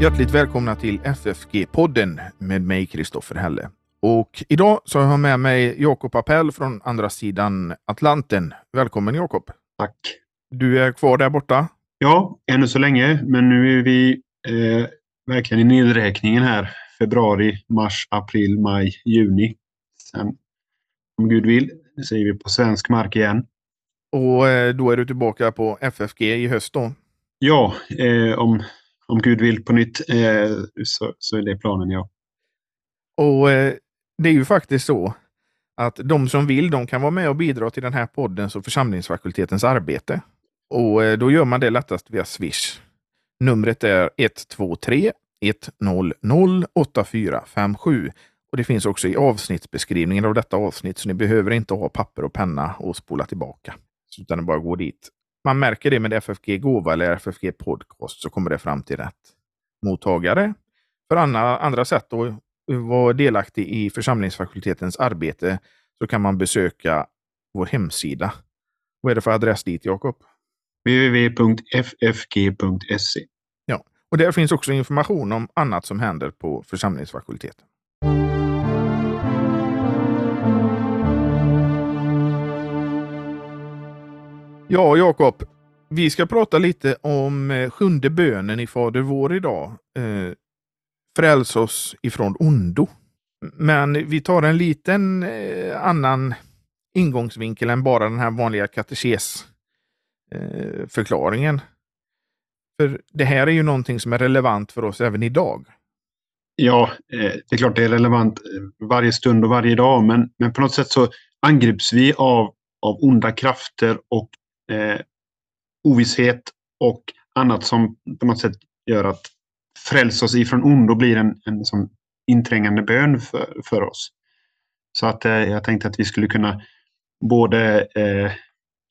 Hjärtligt välkomna till FFG-podden med mig, Kristoffer Helle. Och idag så har jag med mig Jakob Appell från andra sidan Atlanten. Välkommen Jakob! Tack! Du är kvar där borta? Ja, ännu så länge, men nu är vi eh, verkligen i nedräkningen här. Februari, mars, april, maj, juni. Sen, om Gud vill, så är vi på svensk mark igen. Och eh, då är du tillbaka på FFG i höst då? Ja, eh, om, om Gud vill på nytt eh, så, så är det planen, ja. Och eh, det är ju faktiskt så att de som vill, de kan vara med och bidra till den här poddens och församlingsfakultetens arbete. Och eh, då gör man det lättast via Swish. Numret är 123 100 8457 och det finns också i avsnittsbeskrivningen av detta avsnitt, så ni behöver inte ha papper och penna och spola tillbaka. Utan det bara gå dit. Man märker det med FFG Gåva eller FFG Podcast så kommer det fram till rätt mottagare. För andra, andra sätt att vara delaktig i församlingsfakultetens arbete så kan man besöka vår hemsida. Vad är det för adress dit, Jakob? www.ffg.se Ja, och där finns också information om annat som händer på församlingsfakulteten. Ja, Jakob. Vi ska prata lite om eh, sjunde bönen i Fader vår idag. Eh, Fräls oss ifrån ondo. Men vi tar en liten eh, annan ingångsvinkel än bara den här vanliga katekesförklaringen. Eh, för det här är ju någonting som är relevant för oss även idag. Ja, eh, det är klart det är relevant eh, varje stund och varje dag, men, men på något sätt så angrips vi av, av onda krafter och eh, ovisshet och annat som på något sätt gör att fräls oss ifrån ondo blir en, en som inträngande bön för, för oss. Så att eh, jag tänkte att vi skulle kunna både eh,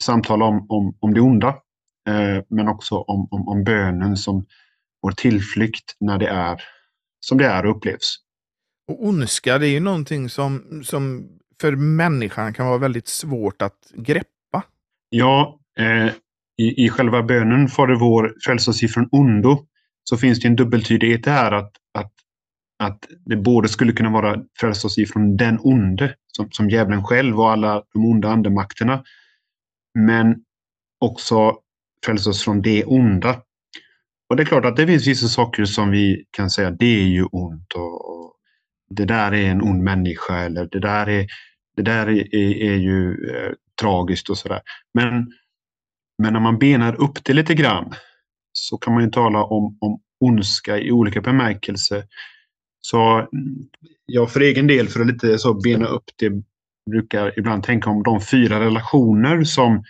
samtala om, om, om det onda eh, men också om, om, om bönen som vår tillflykt när det är som det är och upplevs. Och ondska, det är ju någonting som, som för människan kan vara väldigt svårt att greppa. Ja, eh, i, i själva bönen Fader vår, fräls oss ifrån ondo, så finns det en dubbeltydighet här att, att, att det både skulle kunna vara fräls oss ifrån den onde, som, som djävulen själv och alla de onda andemakterna, men också fräls oss från det onda. Och det är klart att det finns vissa saker som vi kan säga, det är ju ont och, och det där är en ond människa eller det där är, det där är, är, är ju eh, tragiskt och sådär. Men, men när man benar upp det lite grann så kan man ju tala om, om ondska i olika bemärkelser. Så jag för egen del, för att lite så bena upp det, brukar ibland tänka om de fyra relationer som,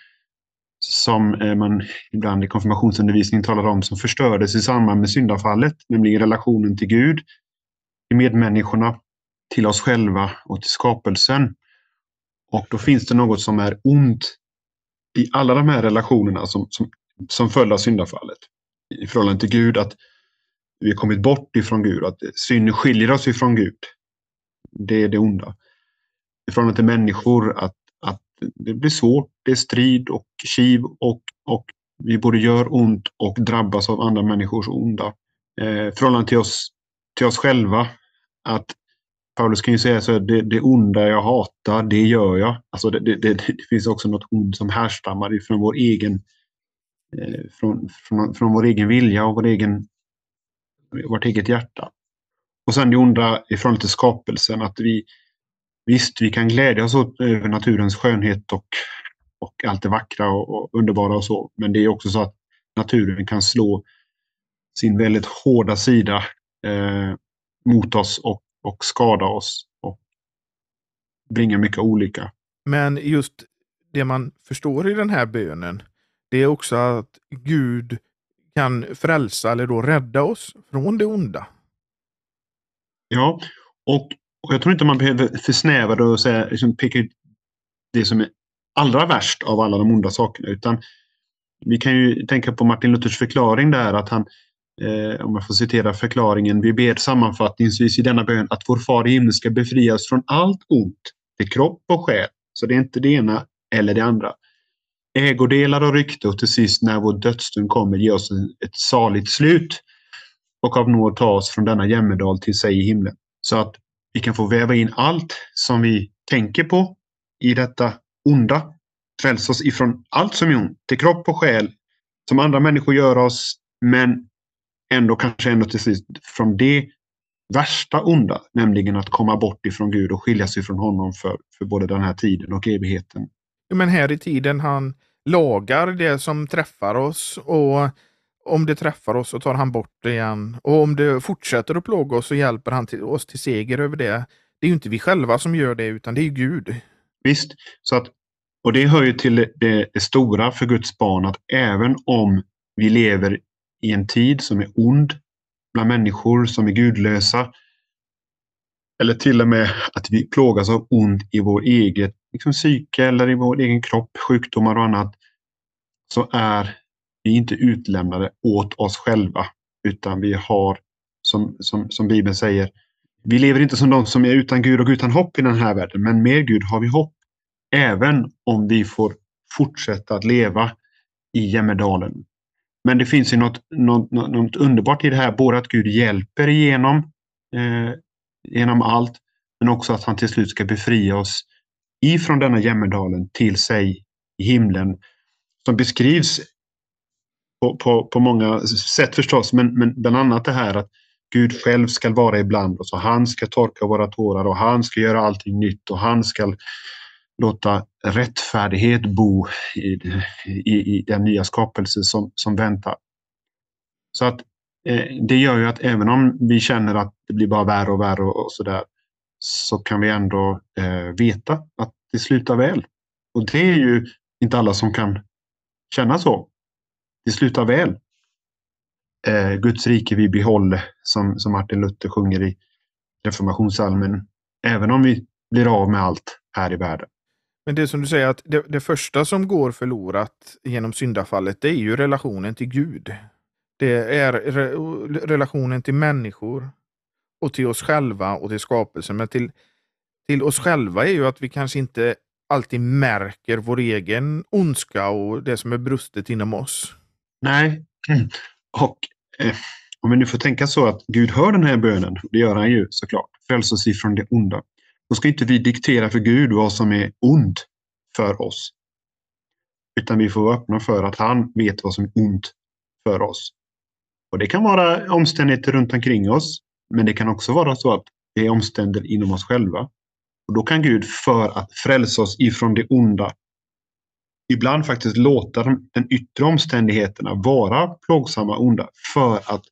som eh, man ibland i konfirmationsundervisningen talar om som förstördes i samband med syndafallet, nämligen relationen till Gud, till medmänniskorna, till oss själva och till skapelsen. Och då finns det något som är ont i alla de här relationerna som, som, som följd av syndafallet i förhållande till Gud, att vi har kommit bort ifrån Gud, att synd skiljer oss ifrån Gud. Det är det onda. I förhållande till människor, att, att det blir svårt, det är strid och kiv och, och vi både gör ont och drabbas av andra människors onda. Eh, förhållande till oss, till oss själva, att Paulus kan ju säga så det, det onda jag hatar, det gör jag. Alltså det, det, det, finns också något ont som härstammar ifrån vår egen eh, från, från, från vår egen vilja och vår egen, vårt eget hjärta. Och sen det onda ifrån till skapelsen, att vi visst, vi kan glädja oss åt över naturens skönhet och, och allt det vackra och, och underbara och så. Men det är också så att naturen kan slå sin väldigt hårda sida eh, mot oss och, och skada oss och bringa mycket olika. Men just det man förstår i den här bönen, det är också att Gud kan frälsa eller då rädda oss från det onda. Ja, och, och jag tror inte man behöver försnäva det och säga, liksom peka ut det som är allra värst av alla de onda sakerna. Utan vi kan ju tänka på Martin Luthers förklaring där att han, eh, om jag får citera förklaringen, vi ber sammanfattningsvis i denna bön att vår far i himlen ska befrias från allt ont till kropp och själ. Så det är inte det ena eller det andra ägodelar och rykte och till sist när vår dödsstund kommer ge oss ett saligt slut. och av nåd ta oss från denna jämmerdal till sig i himlen. Så att vi kan få väva in allt som vi tänker på i detta onda. Frälsa oss ifrån allt som är ont, till kropp och själ, som andra människor gör oss, men ändå kanske ändå till sist från det värsta onda, nämligen att komma bort ifrån Gud och skilja sig från honom för, för både den här tiden och evigheten. Men här i tiden han lagar det som träffar oss och om det träffar oss så tar han bort det igen. Och om det fortsätter att plåga oss så hjälper han till, oss till seger över det. Det är ju inte vi själva som gör det utan det är Gud. Visst, så att, och det hör ju till det, det stora för Guds barn att även om vi lever i en tid som är ond bland människor som är gudlösa. Eller till och med att vi plågas av ont i vår eget liksom, psyke eller i vår egen kropp, sjukdomar och annat. Så är vi inte utlämnade åt oss själva. Utan vi har, som, som, som Bibeln säger, vi lever inte som de som är utan Gud och utan hopp i den här världen. Men med Gud har vi hopp. Även om vi får fortsätta att leva i Jämmerdalen. Men det finns ju något, något, något underbart i det här, både att Gud hjälper igenom, eh, genom allt, men också att han till slut ska befria oss ifrån denna Jämmerdalen till sig i himlen. Som beskrivs på, på, på många sätt förstås, men, men bland annat det här att Gud själv ska vara ibland oss och han ska torka våra tårar och han ska göra allting nytt och han ska låta rättfärdighet bo i, i, i den nya skapelse som, som väntar. Så att eh, det gör ju att även om vi känner att det blir bara värre och värre och, och så där, så kan vi ändå eh, veta att det slutar väl. Och det är ju inte alla som kan känna så. Det slutar väl. Eh, Guds rike vi behåller, som, som Martin Luther sjunger i reformationssalmen. Även om vi blir av med allt här i världen. Men det som du säger, att det, det, första som går förlorat genom syndafallet, det är ju relationen till Gud. Det är re, relationen till människor och till oss själva och till skapelsen. Men till, till oss själva är ju att vi kanske inte alltid märker vår egen ondska och det som är brustet inom oss. Nej, och eh, om vi nu får tänka så att Gud hör den här bönen, det gör han ju såklart, fräls oss ifrån det onda. Då ska inte vi diktera för Gud vad som är ont för oss. Utan vi får vara öppna för att han vet vad som är ont för oss. Och Det kan vara omständigheter runt omkring oss, men det kan också vara så att det är omständigheter inom oss själva. Och Då kan Gud, för att frälsa oss ifrån det onda, ibland faktiskt låta de, den yttre omständigheterna vara plågsamma onda för att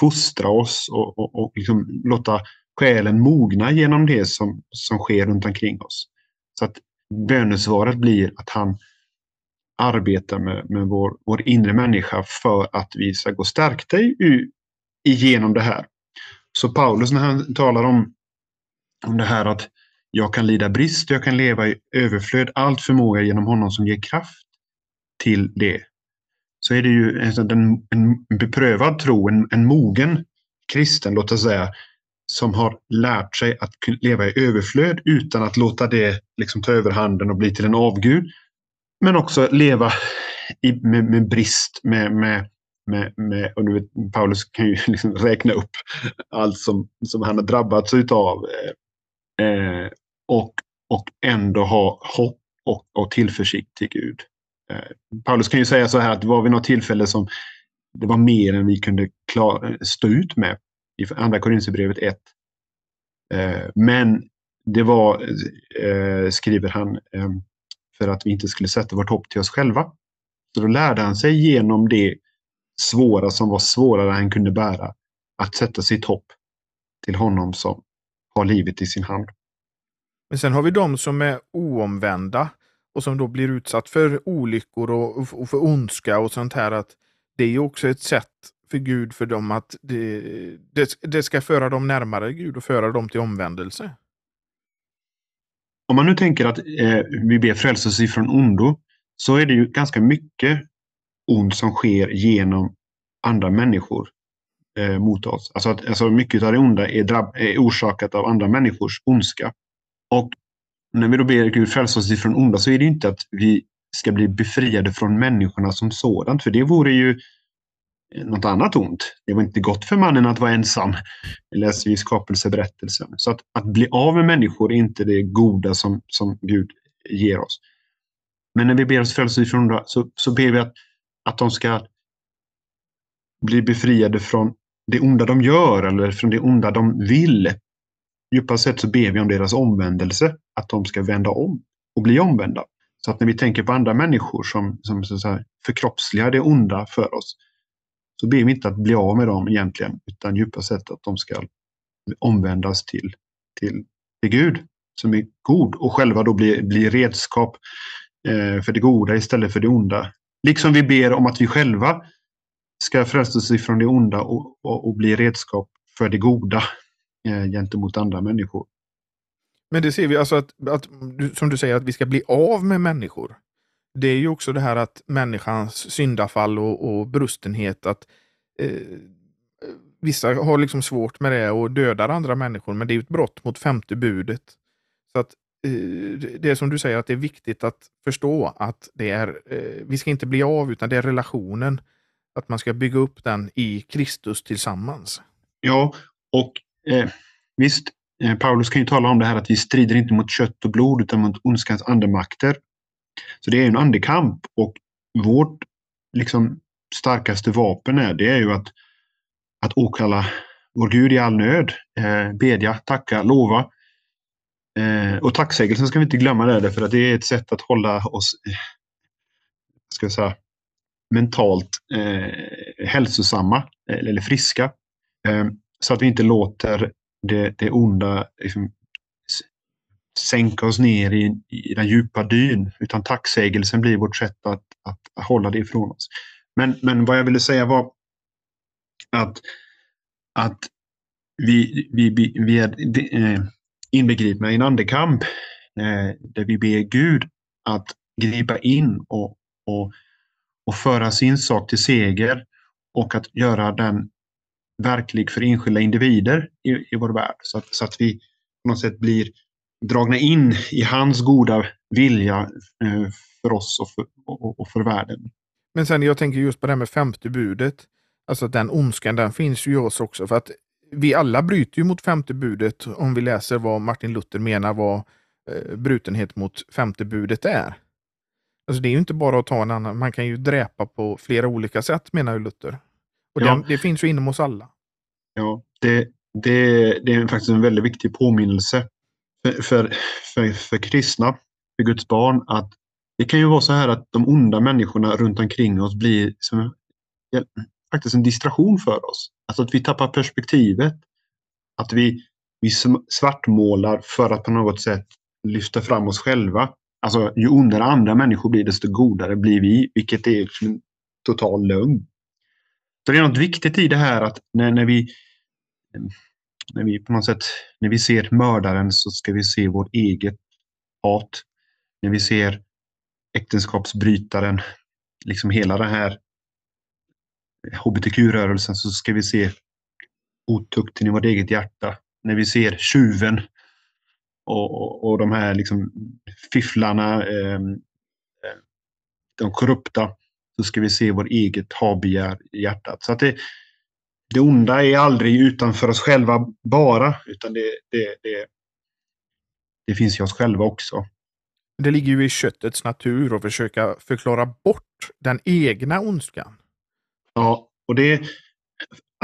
fostra oss och, och, och liksom låta själen mogna genom det som, som sker runt omkring oss. Så att bönesvaret blir att han arbetar med, med vår, vår inre människa för att vi ska gå stärkta igenom det här. Så Paulus när han talar om, om det här att jag kan lida brist, jag kan leva i överflöd, allt förmåga genom honom som ger kraft till det. Så är det ju en, en beprövad tro, en, en mogen kristen, låt oss säga, som har lärt sig att leva i överflöd utan att låta det liksom ta överhanden och bli till en avgud. Men också leva i, med, med, brist, med, med, med, med och du vet, Paulus kan ju liksom räkna upp allt som, som han har drabbats utav. Eh, eh, och, och ändå ha hopp och, och tillförsikt till Gud. Eh, Paulus kan ju säga så här att det var vid något tillfälle som det var mer än vi kunde klara, stå ut med i Andra Korinthierbrevet 1. Eh, men det var, eh, skriver han, eh, för att vi inte skulle sätta vårt hopp till oss själva. Så då lärde han sig genom det svåra som var svårare än han kunde bära, att sätta sitt hopp till honom som har livet i sin hand. Men sen har vi de som är oomvända och som då blir utsatt för olyckor och, och för ondska och sånt här. att Det är ju också ett sätt för Gud för dem att det, det, det, ska föra dem närmare Gud och föra dem till omvändelse. Om man nu tänker att eh, vi ber frälsas ifrån ondo så är det ju ganska mycket ont som sker genom andra människor eh, mot oss. Alltså, att, alltså mycket av det onda är, drabb, är orsakat av andra människors ondska. Och när vi då ber Gud frälsa oss ifrån onda så är det inte att vi ska bli befriade från människorna som sådant, för det vore ju något annat ont. Det var inte gott för mannen att vara ensam. Det läser vi i skapelseberättelsen. Så att, att bli av med människor är inte det goda som, som Gud ger oss. Men när vi ber oss frälsa ifrån onda så, så ber vi att, att de ska bli befriade från det onda de gör eller från det onda de vill. Djupast sett så ber vi om deras omvändelse, att de ska vända om och bli omvända. Så att när vi tänker på andra människor som, som så här förkroppsligar det onda för oss, så ber vi inte att bli av med dem egentligen, utan djupast sett att de ska omvändas till, till, till Gud som är god och själva då bli, blir redskap eh, för det goda istället för det onda. Liksom vi ber om att vi själva ska frälsas ifrån det onda och, och, och bli redskap för det goda eh, gentemot andra människor. Men det ser vi alltså att, att, som du säger, att vi ska bli av med människor. Det är ju också det här att människans syndafall och, och brustenhet, att eh, vissa har liksom svårt med det och dödar andra människor, men det är ett brott mot femte budet. Så att eh, det är som du säger, att det är viktigt att förstå att det är, eh, vi ska inte bli av, utan det är relationen. Att man ska bygga upp den i Kristus tillsammans. Ja, och eh, visst, Eh, Paulus kan ju tala om det här att vi strider inte mot kött och blod utan mot ondskans andemakter. Så det är en andekamp och vårt liksom, starkaste vapen är, det är ju att, att åkalla vår Gud i all nöd, eh, bedja, tacka, lova. Eh, och tacksägelsen ska vi inte glömma där, för att det är ett sätt att hålla oss eh, ska jag säga, mentalt eh, hälsosamma eh, eller friska. Eh, så att vi inte låter det, det onda liksom, sänka oss ner i, i den djupa dyn. Utan tacksägelsen blir vårt sätt att, att hålla det ifrån oss. Men, men vad jag ville säga var att, att vi, vi, vi är eh, inbegripna i en andekamp eh, där vi ber Gud att gripa in och, och, och föra sin sak till seger och att göra den verklig för enskilda individer i, i vår värld. Så att, så att vi på något sätt blir dragna in i hans goda vilja eh, för oss och för, och, för världen. Men sen jag tänker just på det här med femte budet. Alltså den ondskan, den finns ju i oss också. För att vi alla bryter ju mot femte budet om vi läser vad Martin Luther menar vad eh, brutenhet mot femte budet är. Alltså det är ju inte bara att ta en annan, man kan ju dräpa på flera olika sätt menar ju Luther. Och ja. det, det, finns ju inom oss alla. Ja, det, det, det är faktiskt en väldigt viktig påminnelse för, för, för, för kristna, för Guds barn, att det kan ju vara så här att de onda människorna runt omkring oss blir som, faktiskt en distraktion för oss. Alltså att vi tappar perspektivet. Att vi, vi svartmålar för att på något sätt lyfta fram oss själva. Alltså ju ondare andra människor blir desto godare blir vi, vilket är en total lögn. Så det är något viktigt i det här att när, när, vi, när vi på något sätt när vi ser mördaren så ska vi se vårt eget hat. När vi ser äktenskapsbrytaren, liksom hela den här hbtq-rörelsen så ska vi se otukten i vårt eget hjärta. När vi ser tjuven och, och, och de här liksom fifflarna, eh, de korrupta, så ska vi se vår eget habegär i hjärtat. Så att det, det onda är aldrig utanför oss själva bara, utan det, det, det, det finns i oss själva också. Det ligger ju i köttets natur att försöka förklara bort den egna ondskan. Ja, och det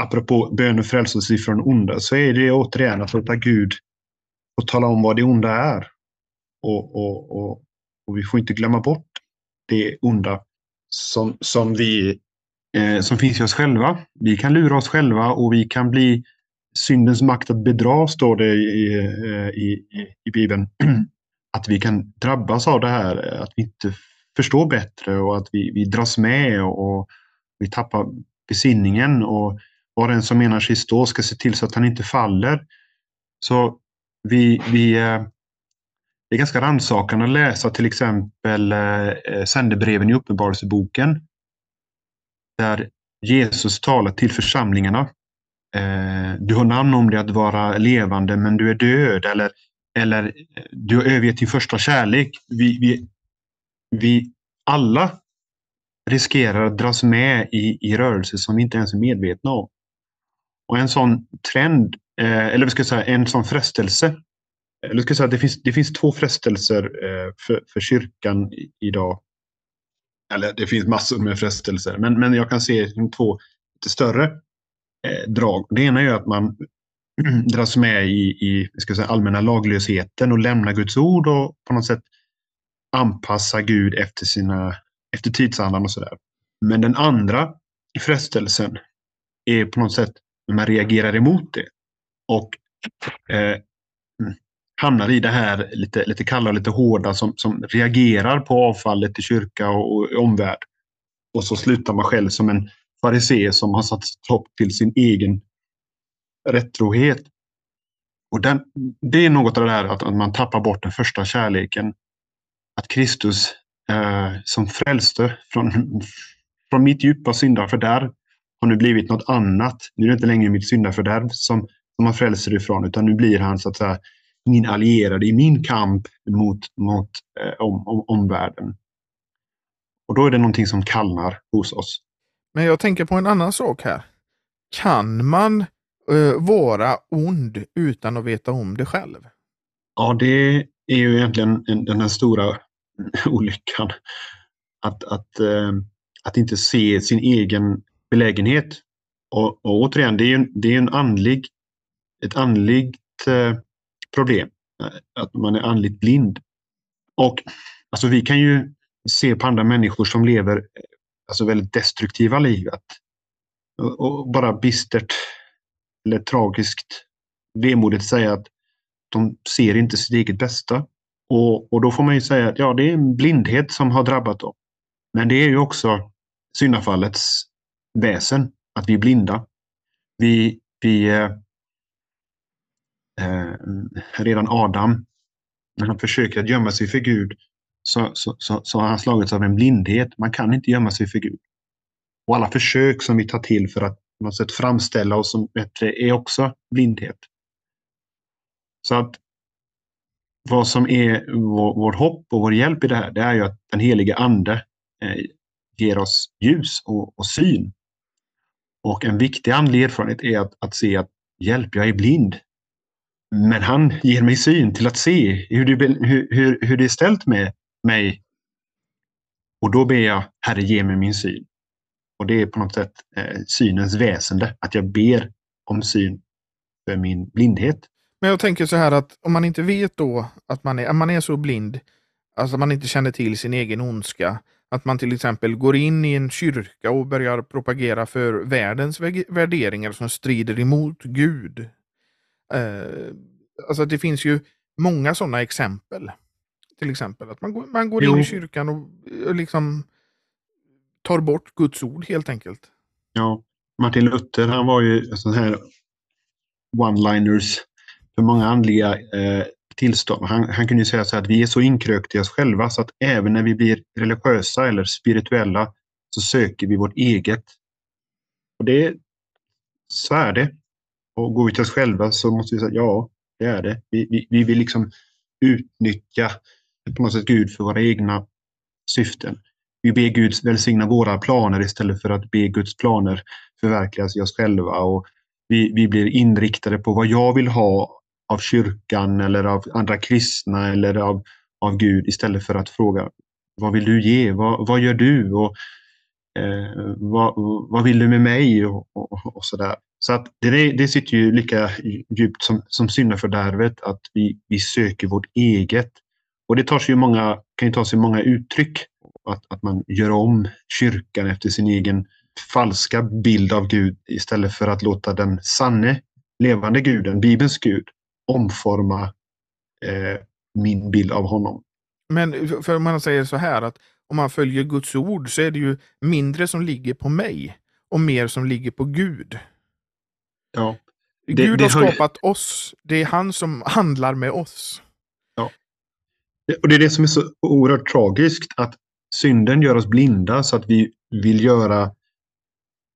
apropå bön och frälselse från onda, så är det återigen att låta Gud få tala om vad det onda är. Och, och, och, och vi får inte glömma bort det onda som, som, vi, eh, som finns i oss själva. Vi kan lura oss själva och vi kan bli syndens makt att bedra, står det i, eh, i, i, i Bibeln. Att vi kan drabbas av det här, att vi inte förstår bättre och att vi, vi dras med och vi tappar besinningen. Och var en som menar sig stå ska se till så att han inte faller. Så vi, vi, eh, det är ganska rannsakande att läsa till exempel eh, sändebreven i Uppenbarelseboken. Där Jesus talar till församlingarna. Eh, du har namn om dig att vara levande men du är död. Eller, eller du har övergett din första kärlek. Vi, vi, vi alla riskerar att dras med i, i rörelser som vi inte ens är medvetna om. Och en sån trend, eh, eller vi ska säga en sån frestelse. Eller ska säga att det finns, det finns två frestelser eh, för, för kyrkan idag. Eller det finns massor med frestelser, men, men jag kan se liksom två lite större eh, drag. Det ena är att man dras med i, i ska säga, allmänna laglösheten och lämnar Guds ord och på något sätt anpassa Gud efter, sina, efter tidsandan och sådär. Men den andra frestelsen är på något sätt när man reagerar emot det och eh, hamnar i det här lite, lite kalla och lite hårda som, som reagerar på avfallet i kyrka och, och omvärld. Och så slutar man själv som en farisé som har satt hopp till sin egen rättrohet. Och den, det är något av det här att, att man tappar bort den första kärleken. Att Kristus eh, som frälste från, från mitt djupa syndafördärv har nu blivit något annat. Nu är det inte längre mitt syndafördärv som, som han frälser ifrån, utan nu blir han så att säga min allierade i min kamp mot, mot eh, om, om, omvärlden. Och då är det någonting som kallnar hos oss. Men jag tänker på en annan sak här. Kan man uh, vara ond utan att veta om det själv? Ja, det är ju egentligen den här stora olyckan. Att, att, uh, att inte se sin egen belägenhet. Och, och återigen, det är ju det är en andlig, ett andligt uh, problem. Eh, att man är andligt blind. Och alltså, vi kan ju se på andra människor som lever eh, alltså väldigt destruktiva liv. Att, och, och bara bistert eller tragiskt vemodigt säga att de ser inte sitt eget bästa. Och, och då får man ju säga att ja, det är en blindhet som har drabbat dem. Men det är ju också syndafallets väsen, att vi är blinda. Vi, vi eh, eh, redan Adam, när han försöker att gömma sig för Gud, så, så, så, så har han slagits av en blindhet. Man kan inte gömma sig för Gud. Och alla försök som vi tar till för att på något sätt framställa oss som bättre är också blindhet. Så att vad som är vår, vår, hopp och vår hjälp i det här, det är ju att den helige Ande eh, ger oss ljus och, och, syn. Och en viktig andlig erfarenhet är att, att se att hjälp, jag är blind. Men han ger mig syn till att se hur det, hur, hur, hur det är ställt med mig. Och då ber jag, Herre, ge mig min syn. Och det är på något sätt eh, synens väsende, att jag ber om syn för min blindhet. Men jag tänker så här att om man inte vet då att man är, man är så blind, alltså man inte känner till sin egen ondska, att man till exempel går in i en kyrka och börjar propagera för världens värderingar som strider emot Gud. Eh, alltså det finns ju många sådana exempel. Till exempel att man går, man går in i kyrkan och, och liksom tar bort Guds ord helt enkelt. Ja, Martin Luther han var ju sån här one-liners för många andliga eh, tillstånd. Han, han kunde säga så att vi är så inkrökta i oss själva så att även när vi blir religiösa eller spirituella så söker vi vårt eget. Och det, så är det. Och går vi till oss själva så måste vi säga ja, det är det. Vi, vi, vi vill liksom utnyttja på något sätt Gud för våra egna syften. Vi ber Gud välsigna våra planer istället för att be Guds planer förverkligas i oss själva. Och vi, vi blir inriktade på vad jag vill ha av kyrkan eller av andra kristna eller av, av Gud istället för att fråga vad vill du ge? Vad, vad gör du? Och, eh, vad, vad vill du med mig? Och, och, och sådär. Så att det, det sitter ju lika djupt som, som syndafördärvet att vi, vi söker vårt eget. Och det tar sig många, kan ju ta sig många uttryck. Att, att man gör om kyrkan efter sin egen falska bild av Gud istället för att låta den sanne, levande guden, Bibelns Gud, omforma eh, min bild av honom. Men för man säger så här att om man följer Guds ord så är det ju mindre som ligger på mig och mer som ligger på Gud. Ja. Det, Gud det har skapat har... oss. Det är han som handlar med oss. Ja. Och Det är det som är så oerhört tragiskt att synden gör oss blinda så att vi vill göra,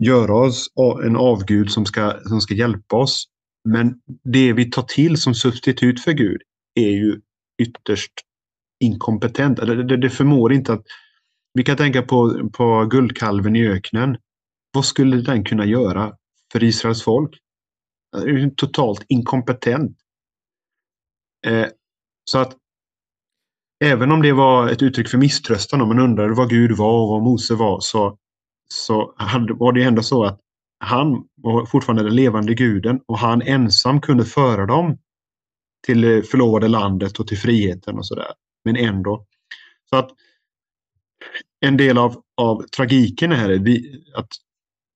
göra oss en avgud som ska, som ska hjälpa oss. Men det vi tar till som substitut för Gud är ju ytterst inkompetent. Det, det, det förmår inte att vi kan tänka på, på guldkalven i öknen. Vad skulle den kunna göra för Israels folk? Totalt inkompetent. Eh, så att även om det var ett uttryck för misströstan och man undrade vad Gud var och vad Mose var så, så var det ändå så att han var fortfarande den levande guden och han ensam kunde föra dem till det förlovade landet och till friheten och sådär. Men ändå. Så att en del av, av tragiken är vi, att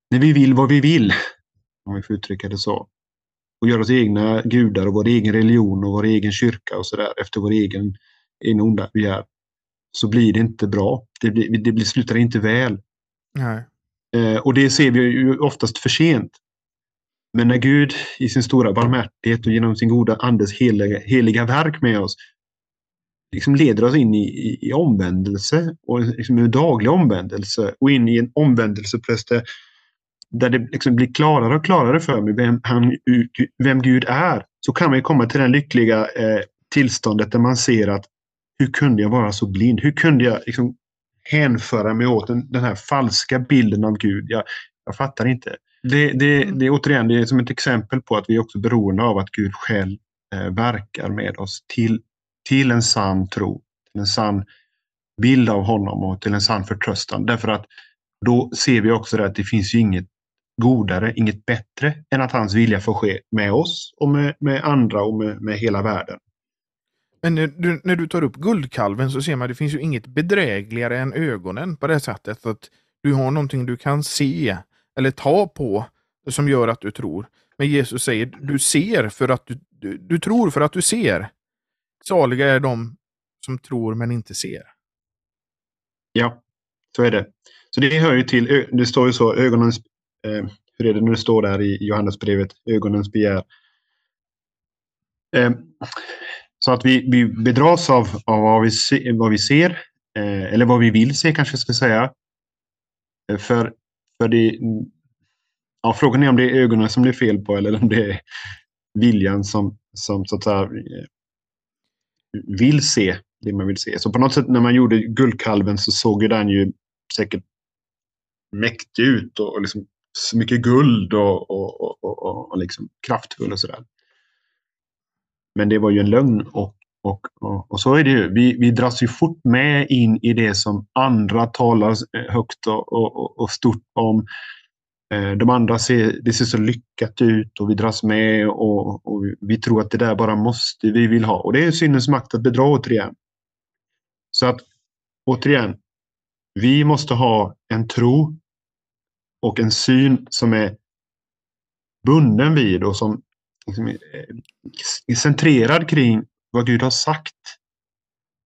när vi vill vad vi vill, om vi får uttrycka det så, och göra oss egna gudar och vår egen religion och vår egen kyrka och sådär efter vår egen, egen onda begär, så blir det inte bra. Det, blir, det blir, slutar inte väl. Nej. Eh, och det ser vi ju oftast för sent. Men när Gud i sin stora barmhärtighet och genom sin goda andes heliga, heliga verk med oss liksom leder oss in i, i, i omvändelse och liksom en daglig omvändelse och in i en omvändelseprocess där, där det liksom blir klarare och klarare för mig vem, han, vem Gud är. Så kan man komma till det lyckliga eh, tillståndet där man ser att hur kunde jag vara så blind? Hur kunde jag liksom hänföra mig åt den, den här falska bilden av Gud? Jag, jag fattar inte. Det, det, det är återigen det är som ett exempel på att vi är också beroende av att Gud själv eh, verkar med oss till till en sann tro, till en sann bild av honom och till en sann förtröstan. Därför att då ser vi också att det finns ju inget godare, inget bättre än att hans vilja får ske med oss och med, med andra och med, med hela världen. Men när du, när du tar upp guldkalven så ser man att det finns ju inget bedrägligare än ögonen på det sättet att du har någonting du kan se eller ta på som gör att du tror. Men Jesus säger du ser för att du, du, du tror för att du ser. Saliga är de som tror men inte ser. Ja, så är det. Så det hör ju till, det står ju så, ögonens, eh, hur är det nu det står där i Johannesbrevet, ögonens begär. Eh, så att vi, vi bedras av, av vad, vi se, vad vi ser, eh, eller vad vi vill se kanske jag ska säga. Eh, för, för det, ja, frågan är om det är ögonen som det är fel på eller om det är viljan som, som så att säga, eh, vill se det man vill se. Så på något sätt när man gjorde Guldkalven så såg ju den ju säkert mäktig ut och, liksom så mycket guld och, och, och, och, och liksom kraftfull och sådär. Men det var ju en lögn och, och, och, och, så är det ju. Vi, vi dras ju fort med in i det som andra talar eh, högt och, och, och stort om. Eh, de andra ser, det ser så lyckat ut och vi dras med och, och, vi tror att det där bara måste vi vill ha. Och det är syndens makt att bedra återigen. Så att återigen, vi måste ha en tro och en syn som är bunden vid och som liksom eh, är centrerad kring vad Gud har sagt.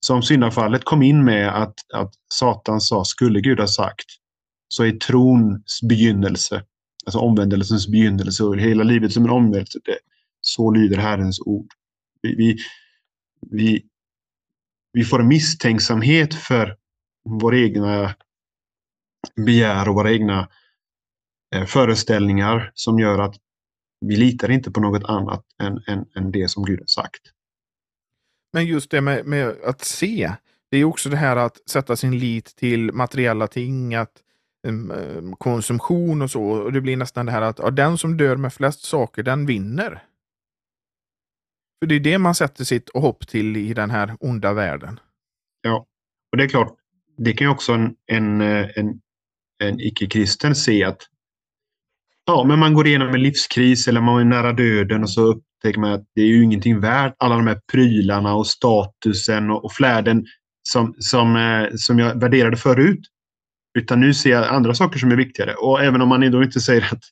Som syndafallet kom in med att, att Satan sa, skulle Gud ha sagt så är trons begynnelse, alltså omvändelsens begynnelse och hela livet som en omvändelse. Det, så lyder Herrens ord. Vi, vi, vi, vi får en misstänksamhet för våra egna begär och våra egna eh, föreställningar som gör att vi litar inte på något annat än, än, än det som Gud har sagt. Men just det med, med, att se, det är också det här att sätta sin lit till materiella ting, att konsumtion och så. Och det blir nästan det här att ja, den som dör med flest saker, den vinner. För det är det man sätter sitt hopp till i den här onda världen. Ja, och det är klart, det kan ju också en, en, en, en icke-kristen se att ja, men man går igenom en livskris eller man är nära döden och så upptäcker man att det är ju ingenting värt. Alla de här prylarna och statusen och, och flärden som, som, eh, som jag värderade förut. Utan nu ser jag andra saker som är viktigare. Och även om man då inte säger att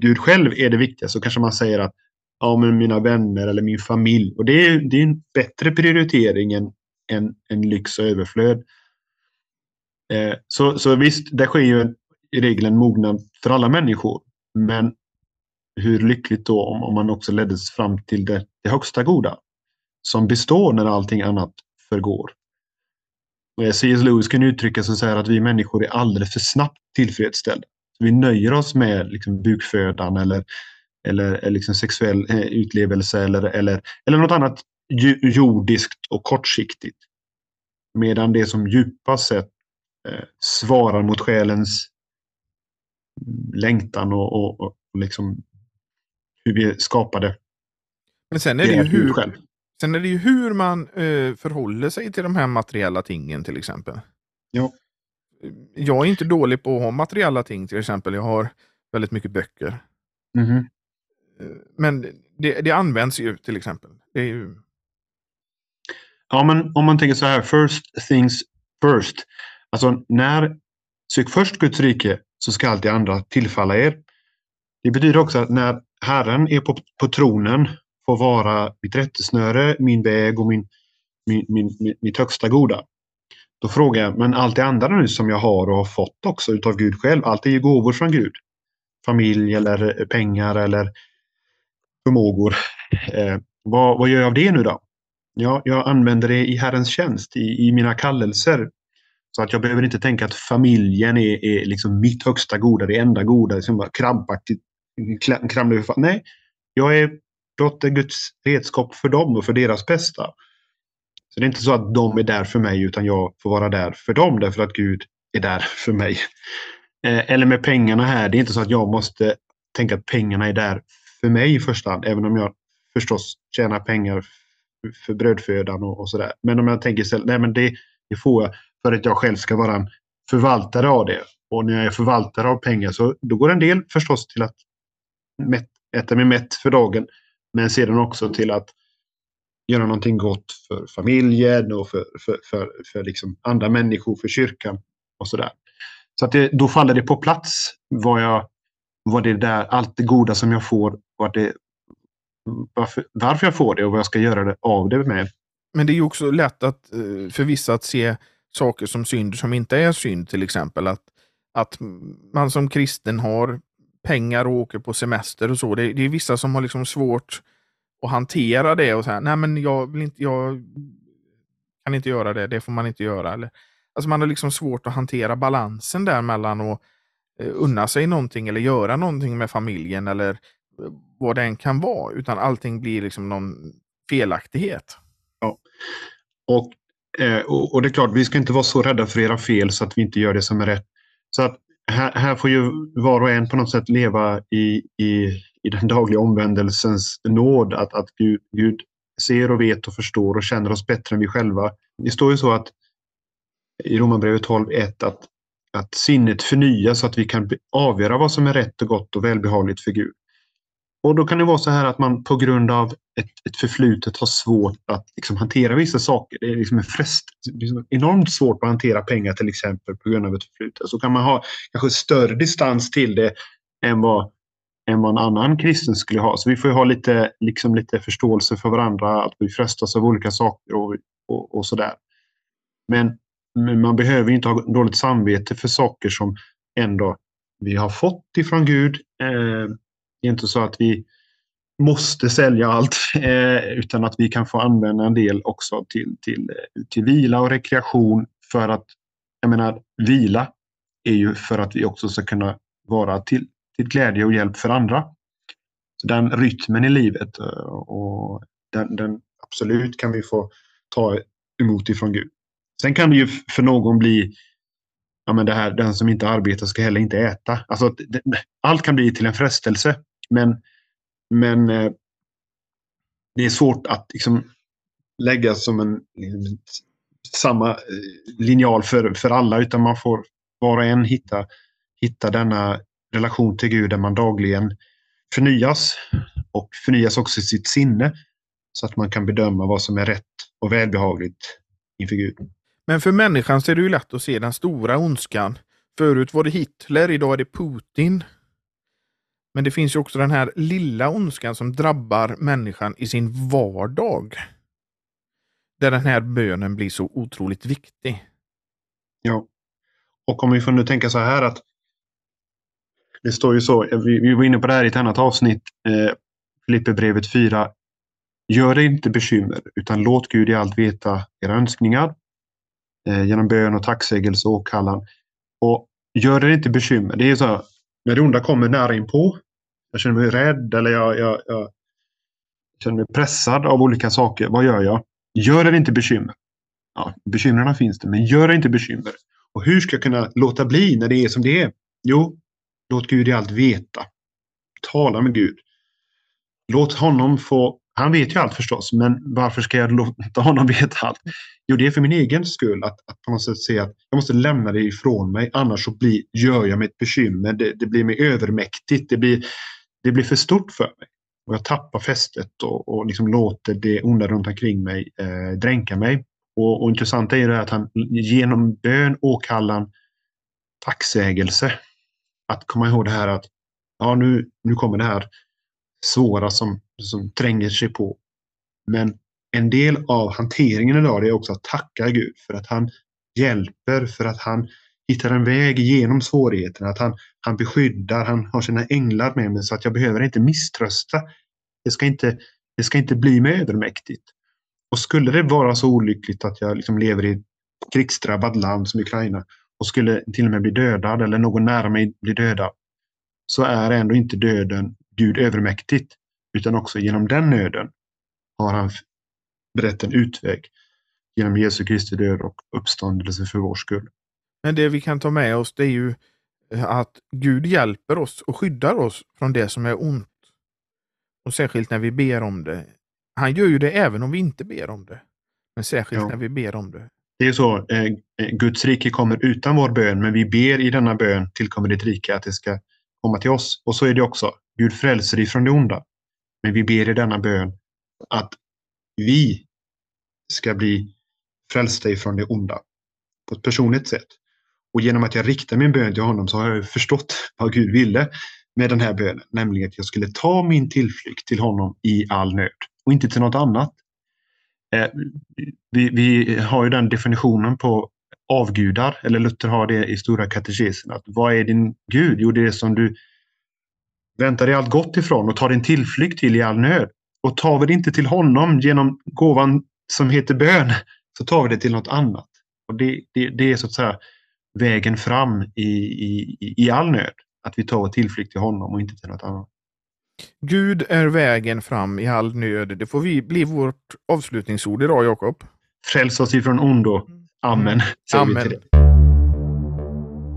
Gud själv är det viktiga så kanske man säger att ja, men mina vänner eller min familj. Och det är, det är en bättre prioritering än, än, än lyx och överflöd. Eh, så, så visst, det sker ju en i regel en mognad för alla människor. Men hur lyckligt då om, om man också leddes fram till det, det högsta goda som består när allting annat förgår. C.S. Lewis kan uttrycka sig så här att vi människor är alldeles för snabbt tillfredsställda. Vi nöjer oss med liksom bukfödan eller, eller eh, liksom sexuell eh, utlevelse eller, eller, eller något annat jordiskt och kortsiktigt. Medan det som djupast sett eh, svarar mot själens längtan och, och, och liksom hur vi skapade. Men sen är det, ju hur, själv. sen är det ju hur man eh, förhåller sig till de här materiella tingen till exempel. Ja. Jag är inte dålig på att ha materiella ting till exempel. Jag har väldigt mycket böcker. Mm -hmm. Men det, det, används ju till exempel. Det ju... Ja, men om man tänker så här, first things first. Alltså när, sök först Guds rike så ska allt det andra tillfalla er. Det betyder också att när Herren är på, på tronen får vara mitt rättesnöre, min väg och min, min, min, mitt högsta goda. Då frågar jag, men allt det andra nu som jag har och har fått också utav Gud själv, allt är ju gåvor från Gud. Familj eller eh, pengar eller förmågor. Eh, vad, vad gör jag av det nu då? Ja, jag använder det i Herrens tjänst, i, i mina kallelser. Så att jag behöver inte tänka att familjen är, är liksom mitt högsta goda, det enda goda, Liksom bara krampaktigt kramlar Nej, jag är dotter Guds redskap för dem och för deras bästa. Så det är inte så att de är där för mig utan jag får vara där för dem därför att Gud är där för mig. Eh, eller med pengarna här, det är inte så att jag måste tänka att pengarna är där för mig i första hand, även om jag förstås tjänar pengar för brödfödan och, och sådär. Men om jag tänker istället, nej men det, det får jag för att jag själv ska vara en förvaltare av det. Och när jag är förvaltare av pengar så då går en del förstås till att mätt, äta mig mätt för dagen. Men sedan också till att göra någonting gott för familjen och för, för, för, för liksom andra människor, för kyrkan och sådär. Så att det, då faller det på plats vad, jag, vad det där, allt det goda som jag får, vad det, varför, varför jag får det och vad jag ska göra det av det med. Men det är ju också lätt att, eh, för vissa att se saker som synd som inte är synd till exempel. Att, att man som kristen har pengar och åker på semester och så. Det, det är vissa som har liksom svårt att hantera det och säga nej men jag vill inte, jag kan inte göra det, det får man inte göra. Eller, alltså man har liksom svårt att hantera balansen där mellan att eh, unna sig någonting eller göra någonting med familjen eller eh, vad det än kan vara, utan allting blir liksom någon felaktighet. Ja. Och, eh, och, och, det är klart, vi ska inte vara så rädda för era fel så att vi inte gör det som är rätt. Så att här, här får ju var och en på något sätt leva i, i, i den dagliga omvändelsens nåd. Att, att Gud, Gud ser och vet och förstår och känner oss bättre än vi själva. Det står ju så att i Romarbrevet 12.1 att, att sinnet förnyas så att vi kan avgöra vad som är rätt och gott och välbehagligt för Gud. Och då kan det vara så här att man på grund av ett, ett förflutet har svårt att liksom hantera vissa saker. Det är liksom en frest, liksom enormt svårt att hantera pengar till exempel på grund av ett förflutet. Så kan man ha kanske större distans till det än vad, än vad en annan kristen skulle ha. Så vi får ha lite, liksom lite förståelse för varandra, att vi frestas av olika saker och, och, och sådär. Men, men man behöver inte ha dåligt samvete för saker som ändå vi har fått ifrån Gud. Eh, det är inte så att vi måste sälja allt eh, utan att vi kan få använda en del också till, till, till vila och rekreation för att, jag menar, vila är ju för att vi också ska kunna vara till, till glädje och hjälp för andra. Så den rytmen i livet eh, och den, den absolut kan vi få ta emot ifrån Gud. Sen kan det ju för någon bli ja, men det här, den som inte arbetar ska heller inte äta. Alltså, allt kan bli till en frestelse. Men, men eh, det är svårt att liksom, lägga som en samma eh, linjal för, för alla utan man får var och en hitta, hitta denna relation till Gud där man dagligen förnyas och förnyas också i sitt sinne så att man kan bedöma vad som är rätt och välbehagligt inför Gud. Men för människan så är det ju lätt att se den stora ondskan. Förut var det Hitler, idag är det Putin. Men det finns ju också den här lilla ondskan som drabbar människan i sin vardag. Där den här bönen blir så otroligt viktig. Ja. Och om vi får nu tänka så här att det står ju så, vi, vi var inne på det här i ett annat avsnitt, eh, Filipperbrevet 4. Gör det inte bekymmer, utan låt Gud i allt veta era önskningar eh, genom bön och tacksägelse och åkallan. Och gör det inte bekymmer. Det är så här, när det onda kommer nära inpå jag känner mig rädd eller jag, jag, jag känner mig pressad av olika saker. Vad gör jag? Gör det inte bekymmer. Ja, bekymren finns det, men gör det inte bekymmer. Och hur ska jag kunna låta bli när det är som det är? Jo, låt Gud i allt veta. Tala med Gud. Låt honom få han vet ju allt förstås, men varför ska jag låta honom veta allt? Jo, det är för min egen skull att, att på något sätt se att jag måste lämna det ifrån mig, annars så blir, gör jag mig ett bekymmer. Det, det blir mig övermäktigt. Det blir, det blir för stort för mig. Och jag tappar fästet och, och liksom låter det onda runt omkring mig eh, dränka mig. Och, och intressant är det att han genom bön åkallar tacksägelse. Att komma ihåg det här att ja, nu, nu kommer det här svåra som, som tränger sig på. Men en del av hanteringen idag är också att tacka Gud för att han hjälper, för att han hittar en väg genom svårigheterna, att han, han beskyddar, han har sina änglar med mig så att jag behöver inte misströsta. Det ska inte, det ska inte bli mig övermäktigt. Och skulle det vara så olyckligt att jag liksom lever i ett krigsdrabbat land som Ukraina och skulle till och med bli dödad eller någon nära mig bli dödad så är ändå inte döden Gud övermäktigt, utan också genom den nöden har han berett en utväg genom Jesu Kristi död och uppståndelse för vår skull. Men det vi kan ta med oss det är ju eh, att Gud hjälper oss och skyddar oss från det som är ont. Och särskilt när vi ber om det. Han gör ju det även om vi inte ber om det. Men särskilt ja. när vi ber om det. Det är så, eh, eh, Guds rike kommer utan vår bön, men vi ber i denna bön tillkommer ditt rike att det ska komma till oss. Och så är det också. Gud frälser ifrån det onda. Men vi ber i denna bön att vi ska bli frälsta ifrån det onda på ett personligt sätt. Och genom att jag riktar min bön till honom så har jag förstått vad Gud ville med den här bönen, nämligen att jag skulle ta min tillflykt till honom i all nöd och inte till något annat. Eh, vi, vi har ju den definitionen på avgudar, eller Luther har det i Stora katekesen. Att vad är din Gud? Jo, det är det som du väntar dig allt gott ifrån och tar din tillflykt till i all nöd. Och tar vi det inte till honom genom gåvan som heter bön så tar vi det till något annat. Och det, det, det är så att säga vägen fram i, i, i all nöd. Att vi tar vår tillflykt till honom och inte till något annat. Gud är vägen fram i all nöd. Det får vi bli vårt avslutningsord idag, Jakob. Fräls oss ifrån ondo. Amen. Amen.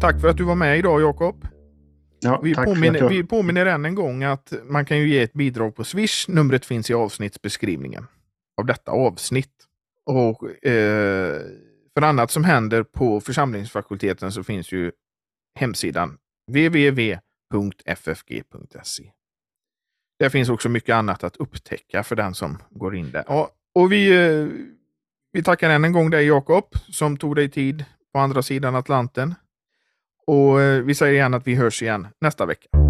Tack för att du var med idag, Jakob. Ja, vi, påminner, jag... vi påminner än en gång att man kan ju ge ett bidrag på Swish. Numret finns i avsnittsbeskrivningen av detta avsnitt. Och eh, För annat som händer på församlingsfakulteten så finns ju hemsidan www.ffg.se. Där finns också mycket annat att upptäcka för den som går in där. Ja, och vi, eh, vi tackar än en gång dig Jakob som tog dig tid på andra sidan Atlanten. Och eh, vi säger igen att vi hörs igen nästa vecka.